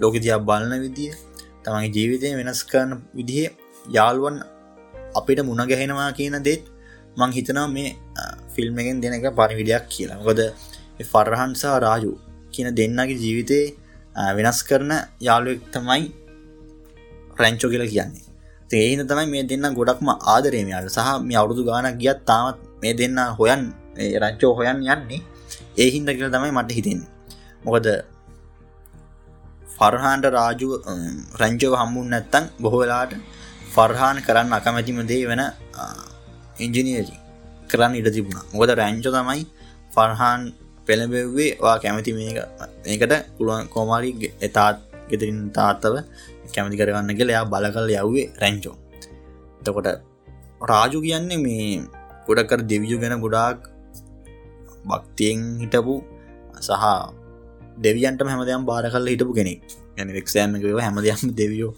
ලෝක දියක් බලන විදිය තමන්ගේ ජීවිතය වෙනස් කරන විදිහ යාළුවන් අපිට මුණ ගැහෙනවා කියන දෙත් මං හිතනවා මේ ෆිල්ම් එකෙන් දෙන එක පරිවිඩයක් කියලා. ගොද ෆර්හන්සා රාජු කියන දෙන්නගේ ජීවිතේ වෙනස් කරන යාළුවෙක් තමයි ප්‍රංචෝ කියලා කියන්නේ. ඒහින තමයි මේ දෙන්න ගොඩක්ම ආදරේමයාට සහ මේ අවුරුදු ගානක් ගියත් තාමත් මේ දෙන්න හොයන් රංචෝ හොයන් යන්නේ ඒහින්ද කියල තමයි මට හිතෙන්නේ. මොකද ෆර්හාන්ට රාජු රංචෝ හම්මුන් නැත්තන් බොහෝවෙලාට ෆර්හාන් කරන්න අකමැතිම දේ වෙන ඉංජිනියරි කරන්න ඉඩ තිබුණ. මොකද රැංචෝ තමයි ෆර්හාන් පෙළබෙව්වේ වා කැමති මේක ඒකට පුළුවන් කෝමාරි එතාත් ගෙතරින් තාත්තව කැමති කරගන්න කියලා එයා බල කල් යව්වේ රැංචෝ. එතකොට රාජු කියන්නේ මේ ගොඩකර දෙවියු ගැන ගොඩාක් භක්තියෙන් හිටපු සහ දෙවියන්ට හැමදයම් බාර කල්ල හිටපු කෙනෙක්. ගැන වෙක්ෂෑම එකව හැමදයම් දෙවියෝ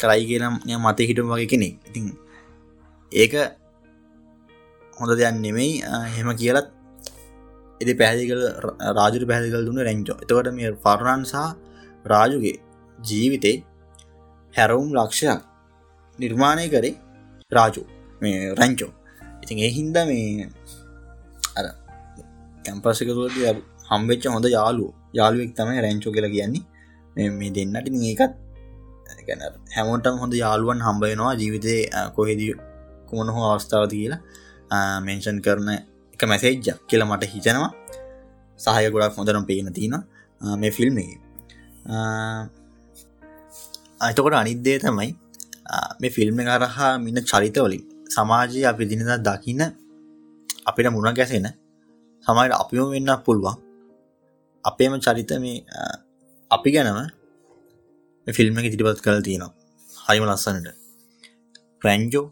කරයි කියනම් මතය හිටම වගේ කෙනෙක්. ඉතින් ඒක හොඳ දෙයක් නෙමෙයි. හෙම කියලත් එති පැහදිකල රාජු පැහදිකල් දුන්න රැංචෝ එතකට මේ ෆර්ණන් සහ රාජුගේ ජීවිතේ හැරවුම් ලක්ෂයක් නිර්මාණය කරේ රාජු මේ රංචෝ. ඉතින් ඒ හින්ද මේ අර කැම්පසිකතුලද හම්බෙච්ච හොඳ යාලු යාළුවෙක් තමයි රැංචෝ කියලා කියන්නේ. මේ දෙන්නට ඒකත් ගැන හැමෝටම හොඳ යාළුවන් හම්බයනවා ජීවිතය කොහෙදී කුමන හෝ අවස්ථාවද කියලා මෙන්ෂන් කරන එක මැසේජ්ජක් කියලා මට හිතනවා. සහය ගොඩක් හොඳරම් පේන තියෙන මේ ෆිල්ම් එක. අතකොට අනිද්දේ තමයි මේ ෆිල්ම් කරහා මින්න චරිතවලින් සමාජයේ අපි දිනද දකින්න අපිට මුණ ගැසෙන සමයිට අපිම වෙන්න පුළුවන්. අපේම චරිත මේ අපි ගැනම ෆිල්ම් එක ඉදිරිපත් කළ තියෙනවා. හරිම ලස්සනට. ප්‍රැන්ජෝ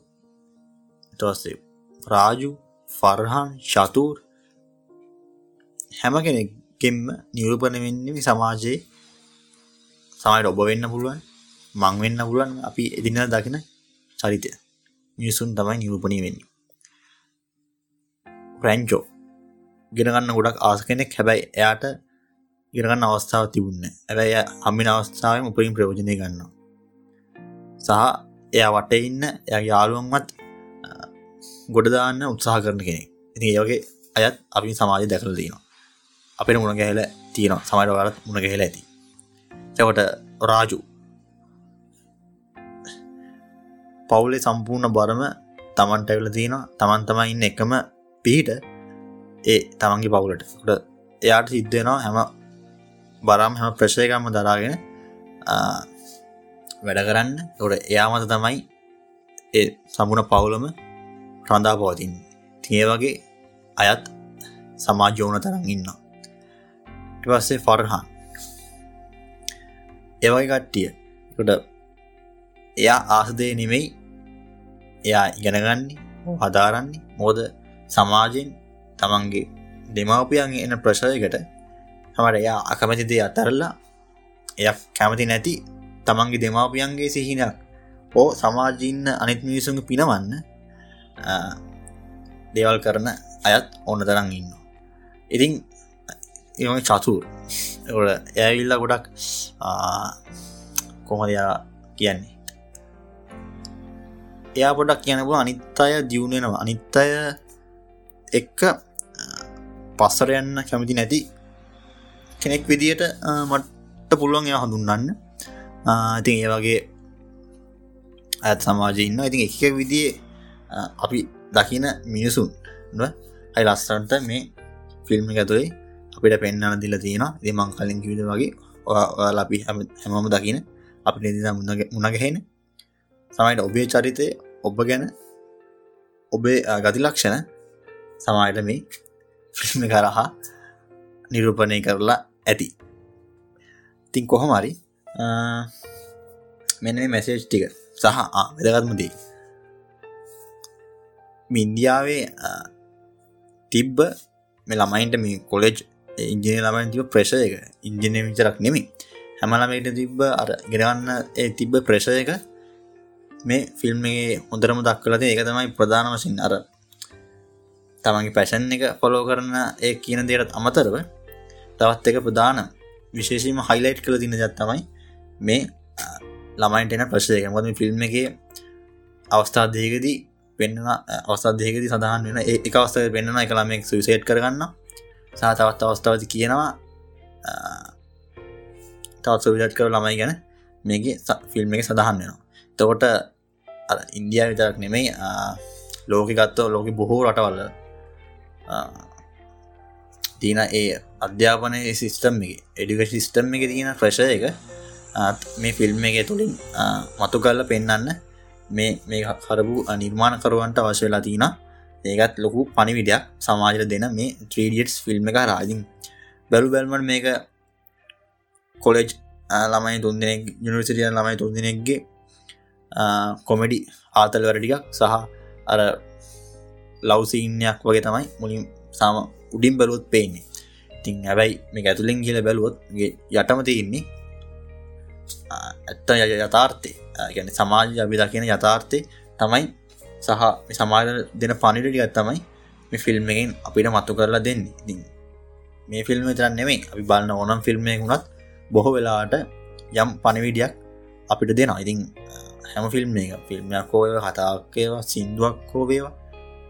තස්සේ රාජු ෆර්හන් ශතුූර් හැම කෙනෙක්ගෙන්ම නිරූපණ වෙන්නේ සමාජයේ. සමයිට ඔබ වෙන්න පුළුවන්. මං වෙන්න පුළුවන් අපි එදින දකින චරිතය. මිනිසුන් තමයි නිරූපණී වෙන්නේ. ප්‍රැන්චෝ ගෙනගන්න ගොඩක් ආස කෙනෙක්. හැබැයි එයාට ගෙනගන්න අවස්ථාව තිබුන්න ඇැබැයි හම්මින අවස්ථාවෙන් උපරින් ප්‍රයෝජනය ගන්න සහ එයා වට ඉන්න එය යාළුවන්වත් ගොඩදාන්න උත්සාහ කරන කෙනෙක්. ඉති ඒවගේ අයත් අපි සමාජය දැකල දීනවා අපිට මුණ ගැහල තියෙන සමයිට වලත් මුණ ගැහෙල ඇති. සැවට රාජු. පවුලේ සම්පූර්ණ බරම තමන්ට ඇවල තියෙන තමන් තමයි ඉන්න එකම පිහිට ඒ තමන්ගේ පවුලට. එයාට සිද්ධෙනවා හැම බරම් හැම ප්‍රශයකම්ම දරාගෙන වැඩ කරන්න. තොට එයා මත තමයි ඒ සමුණ පවුලම රඳා පවතින් තිය වගේ අයත් සමාජෝන තරන් ඉන්න පස්සේ ෆර්හන්. එවයි කට්ටිය. කොට එයා ආසදය නෙමෙයි එයා ඉගෙනගන්නේ හදාරන්නේ. මෝද සමාජයෙන් තමන්ගේ දෙමවපියන්ගේ එන ප්‍රශයකට හමට එයා අකමැතිදේ අතරල්ලා එය කැමති නැති තමන්ගේ දෙමාපියන්ගේ සිහිනක් හෝ සමාජීන්න අනිත් මිනිසුන් පිනවන්න දේවල් කරන අයත් ඕන්න තරන් ඉන්න ඉතින් එ චතුර. ඇවිල්ල ගොඩක් කොහොදයා කියන්නේ එයා පොඩක් කියනපු අනිත් අය දියුණෙනවා අනිත් අය එක්ක පස්සර යන්න කැමති නැති කෙනෙක් විදියට මට පුළුවන් එය හඳුන්නන්න ඉතින් ඒ වගේ ඇත් සමාජය ඉන්න ඉතින් එක විදිේ අපි දකින මිනිසුන් අයි ලස්සන්ට මේ ෆිල්ම් ඇතුළේ අපිට පෙන්න්නන දිල තියෙන දෙමං කලින් කිවිද වගේ ලපි හැමම දකින අපි නිදින මුණගහෙන සමයිට ඔබේ චරිතය ඔබ ගැන ඔබේ ගති ලක්ෂණ සමයිට මේ ෆිල්ම් කරහා නිරූපණය කරලා ඇති. තින් කොහොමරි මෙන මැසේජ් ටික සහ වෙදගත්මදී මින්දියාවේ තිබ්බ මේ ළමයින්ට මේ කොලෙජ් ඉංජිනය ළමයින් තිබ ප්‍රේශ එක ඉංජිනය විචරක් නෙමි හැමලමට තිබ්බ අර ගෙනවන්න ඒ තිබ්බ ප්‍රේශ එක මේ ෆිල්ම්ගේ හොඳරම දක්කලද ඒක තමයි ප්‍රධාන වසින් අර තමන්ගේ පැෂන් එක පොලෝ කරන ඒ කියන දේට අමතරව තවත් එක ප්‍රධාන විශේෂීම හයිලයිට් කළ තින ජත්තමයි මේ ළමයින්ට එන ප්‍රශ්යක මොද ෆිල්ම් එක අවස්ථා දේකදී පෙන්න්න අවස්ථා දෙකදී සඳහන් වෙන එක අවස්ථාව පෙන්න්න එක ළමෙක් සුසේට් කරගන්න සහ තවත් අවස්ථාවති කියනවා තවත් සවිලට් කර ළමයි ගැන මේක ෆිල්ම් එක සඳහන් වෙනවා. තකොට ඉන්දියා විතරක් නෙමෙයි ලෝක ගත්තව ලෝක බොහෝ රටවල්ල තියන ඒ අධ්‍යාපනය සිිස්ටම් එක එඩික සිිස්ටම් එක තියෙන ප්‍රශය එක මේ ෆිල්ම් එක තුළින් මතු කල්ල පෙන්න්න මේ මේ කරපු නිර්මාණකරුවන්ට අවශ්‍ය වෙලා තින ඒකත් ලොකු පනිවිඩයක් සමාජර දෙන මේ 3ඩියටස් ෆිල්ම් එක රාජින් බැලු බැල්මන් මේක කොලෙජ් ළමයි තුන්දෙනෙක් යුනිසිටිය ළමයි තුන්දෙනෙක්ගේ කොමඩි ආතල් වැරටිකක් සහ අර ලවසිීනයක් වගේ තමයි මුලින් සාම උඩින් බැලුවොත් පේන්නේ. තින් හැබැයි මේ ඇතුලින් කියල බැලුවොත්ගේ යටම තියන්නේ ඇත්ත යථාර්ථය. ගැන සමාජ අපි දකින යථාර්ථය තමයි සහ සමාජ දෙන පනිටටික් තමයි මේ ෆිල්ම් එකෙන් අපිට මත්තු කරලා දෙන්නේ. ඉ මේ ෆිල්ම් තරන් නෙමේ අපි බලන්න ඕනම් ෆිල්ම් වුණත් බොහෝ වෙලාට යම් පණවිඩියක් අපිට දෙන ඉතින් හැම ෆිල්ම් එක ෆිල්ම්යක් කෝය කතාක්කේවා සිින්දුවක් කෝවේවා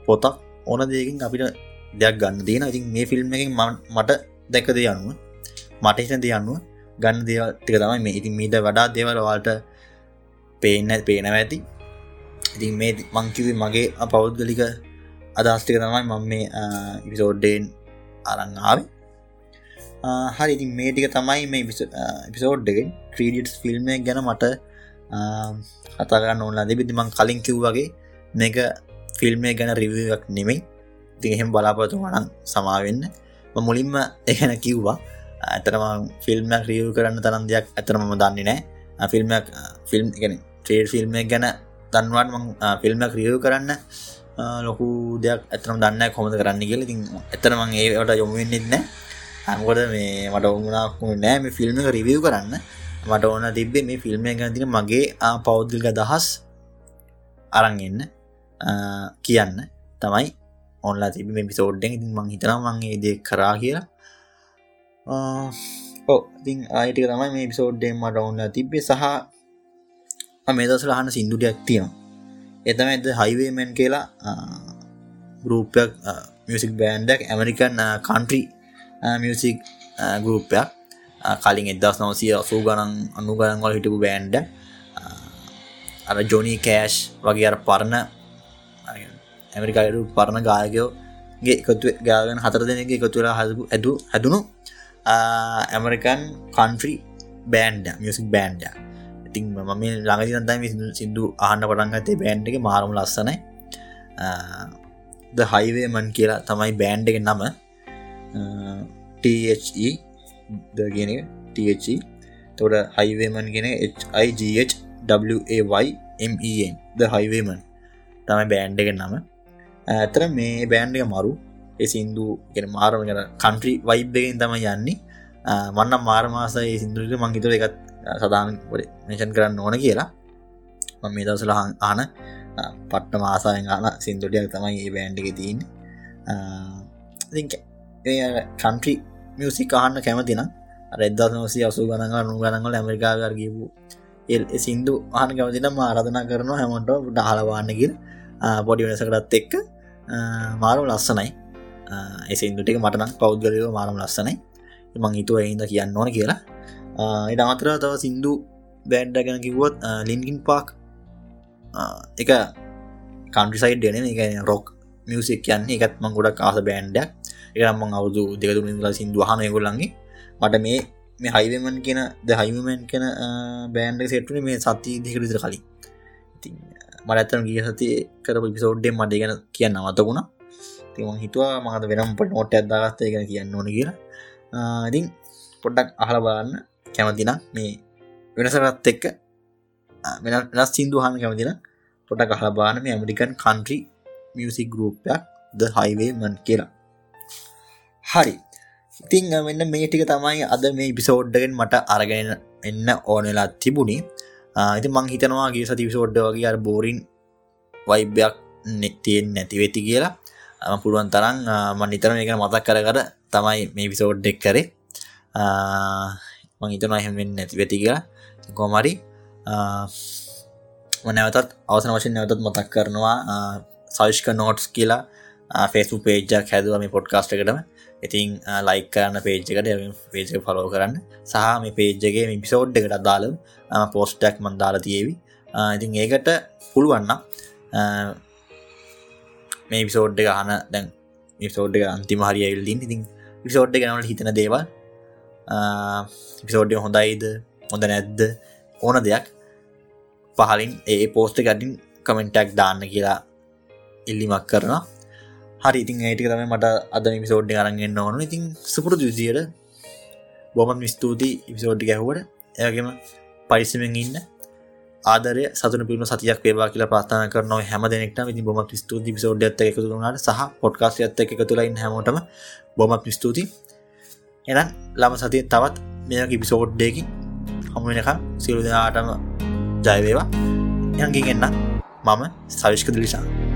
පොතක් ඕන දෙකින් අපිට දෙයක් ගන්න දෙන ඉතින් මේ ෆිල්ම් එකින් මට දැක දෙ අනුව මට හිත දෙ අනුව ගන්න දේවල් ටික තමයි මේ. ඉතින් මීට වඩා දේවල් වාට පේන්න පේනව ඇති. ඉතින් මේ මංකිවි මගේ පෞද්ගලික අදස්ටික තමයි මම මේ විසෝඩ්ඩෙන් අරංආාව හරි. ඉතින් මේ ටික තමයි මේ පිසෝඩ්ඩගෙන් ක්‍රීඩිටස් ෆිල්ම් ගැන මට කතාගන්න ඕන්න දෙබිදි මං කලින් කිව් වගේ මේක ෆිල්ම්ය ගැන රිවක් නෙමෙයි. ති එහෙම බලාපොතු වනන්. සමාවෙන්න මුලින්ම එහෙන කිව්වා. ඇතරම ෆිල්ම්මයක් රියව් කරන්න තරන් දෙයක් ඇතරමම දන්නේ නෑ ෆිල්ම්මයක් ෆිල්ම් ගැන ට්‍රේඩ් ෆිල්ම් ගැන දන්වාට ම ෆිල්ම්මයක් රියව් කරන්න ලොකු දෙයක් ඇතරම දන්න කොමද කරන්න කියල. ති ඇතරමං ඒට යොමුවෙන්නෙත් නෑ අංගොඩ මේ මට ඔමුණක් නෑ මේ ෆිල්ම් රිවියව් කරන්න. මට ඕන තිබේ මේ ෆිල්ම් ගැතින මගේ පෞද්ගික දහස් අරන්ගන්න කියන්න. තමයි ඔන්ලා තිබ මේ පිසෝඩ්ඩෙන් ඉතින් මං හිතනම් මංගේ දෙ කරා කියලා. ඕ ඉතින් ආයිටික තමයි මේ පිසෝඩ්ඩෙන් මට ඔන්න තිබ්බේ. සහ මේ දසල හන්න සිින්දුඩයක් තියෙනවා. එතම ඇද හයිවේමෙන් කියලා ගරුපයක් මියසික් බෑන්ඩක් ඇමරිකන් කන්ට්‍රී මියසික් ගරුපයක් කලින් එදස් නවසිය අසූ ගණන් අනු ගණන්වල හිටපු බෑන්ඩ අර ජොනී කෑෂ් වගේ අර පරණ ඇමරිකායට පරණ ගායකයෝ ගේ එකතු ගාගන හතර දෙනගේ එකතුලා හදපු ඇතු හැදුණු American country band music band ඉතින් මම ළඟදි නතයි සිින්දු අහන්න පටන්ගතේ බෑන්ඩ් එක මාරම ලස්සනයි. ද හයිවේමන් කියලා තමයි බෑන්ඩ් එක නම. THE ද කියන THE තොට හයිවේමන් ගෙන HIGH WAYMEN ද හයිවේමන් තමයි බෑන්ඩ් එක නම. ඇතර මේ බෑන්්ඩක මරු. සින්දු ගෙන මාරම ගැන කන්ට්‍රී වයිබ් එකෙන් තම යන්නේ. මන්නම් මාරමාසය සිින්දුරක මංගිතර එකත් සදාන මේෂන් කරන්න ඕන කියලා. මම මේ දවසල ආන පට්ට මාසායෙන් ආන සිින්දුටියක් තමයි ඒ බෑන්්ඩ එක තියන්න. කන්ට්‍රී මියසික් අහන්න කැමතින රෙද්දා නොසි අසු ගනග නු ගනගල ඇමරිකාගර ගපු එල් සිින්දු ආන කැමතින ආරධනා කරනවා හැමට ඩහලවාන්නකිල් පොඩි වෙනසකටත් එක්ක. මාරු ලස්සනයි. එසින්දුටික මටනම් පෞද්ගලව මාරම් ලස්සනයි. මං හිතුව එයිද කියන්න ඕන කියලා. එට අමතර තව සින්දු බෑන්්ඩ ගැන කිව්වොත් ලින්ගින් පාක් එක කන්ට්‍රිසයිඩ් යන එක රොක් මියසික් කියන්නේ. එකත් මං ගොඩක් කාස බෑන්්ඩක් එකම අවුදු දෙකතුලා සිින්දු හන ගොල්ලන්ගේ මට මේ මේ හයිවමන් කියෙන ද හයිමමන් කෙන බෑන්ඩ සෙට්ටුන මේ සති දෙකරිතර කලින්. මට ඇතන ගිය සති කර පිසෝඩ්ඩෙන් මට ගැන කියන්න අතකුණ තිම හිතුවා මහත වෙනම් පට නොට ඇදගස්ත ගැන කියන්න ඕන කියලා. ඉතින් පොඩ්ඩක් අහල බලන්න කැමතින මේ වෙනසරත් එක්ක වෙනස් සිින්දුහන් කැමතින පොට කහලා බාන මේ ඇමරිකන් කන්ට්‍රී මියසික් ගරුප්යක් ද හයිවේ මන් කියලා. හරි. ඉතිං මෙන්න මේ ටික තමයි අද මේ පිසෝඩ්ඩගෙන් මට අරගෙන එන්න ඕනෙලා තිබුණේ. ඉති මං හිතනවාගේ සති විසෝඩ්ඩ වගේ අර බෝරින් වයිබ්‍යයක් නෙත්තියෙන් නැතිවෙති කියලා. පුළුවන් තරම් මන් නිතරම එක මතක් කර කර තමයි මේ විසෝඩ්ඩෙක් කරේ. මං හිතන එහෙමෙන් නැති වෙති කියලා. කොමරි නැවතත් අවසන වශයෙන් නැවතත් මතක් කරනවා සවිෂ්ක නෝට්ස් කියලා ෆෙස්ු පේජක් හැදුව මේ පොඩ්කාස්ට එකටම. ඉතින් ලයික් කරන්න පේජ්කට පේජක ෆලෝ කරන්න. සහ මේ පේජ්ජගේ මිපිසෝඩ් එකට අදාලම් පෝස්ටක් මන්දාලා තියවි. ඉතින් ඒකට පුළුවන්න මේ විසෝඩ් එක හන දැන් විසෝඩ් එක අන්තිම හරි ඇල්ලින් ඉතින් විසෝඩ් ගනට හිතන දේවල් පිසෝඩ්ඩ හොඳයිද හොඳ නැද්ද ඕන දෙයක් පහලින් ඒ පෝස්ට ගඩින් කමෙන්ටක් දාන්න කියලා ඉල්ලිමක් කරනවා. හරි ඉතින් ඒටික තම මට අද මිසෝඩ්ඩ අරගෙන්න්න ඕන. ඉතින් සුපුරු දුසියට බොමත් මිස්තුතියි ඉපිසෝඩ්ඩි ගැහුවට එයගේම පරිස්සමෙන් ඉන්න ආදරය සතුන පිම සතියක් වේවා කියලා ප්‍රාථන කරන හැම දෙනෙක්ට විදි බොමත් ස්තුති පිසෝඩ් ඇත්ත එකතුුණට සහ පොඩ්කාස් ඇත්ත එක තුළයින් හැමෝටම බොමත් ස්තුති එනම් ළම සතිය තවත් මෙයකි පිසෝඩ්ඩයකින් හමුවෙනක සිරු දෙනාටම ජයවේවා යන්ගින් එන්න. මම සවිෂ්ක දිලිසා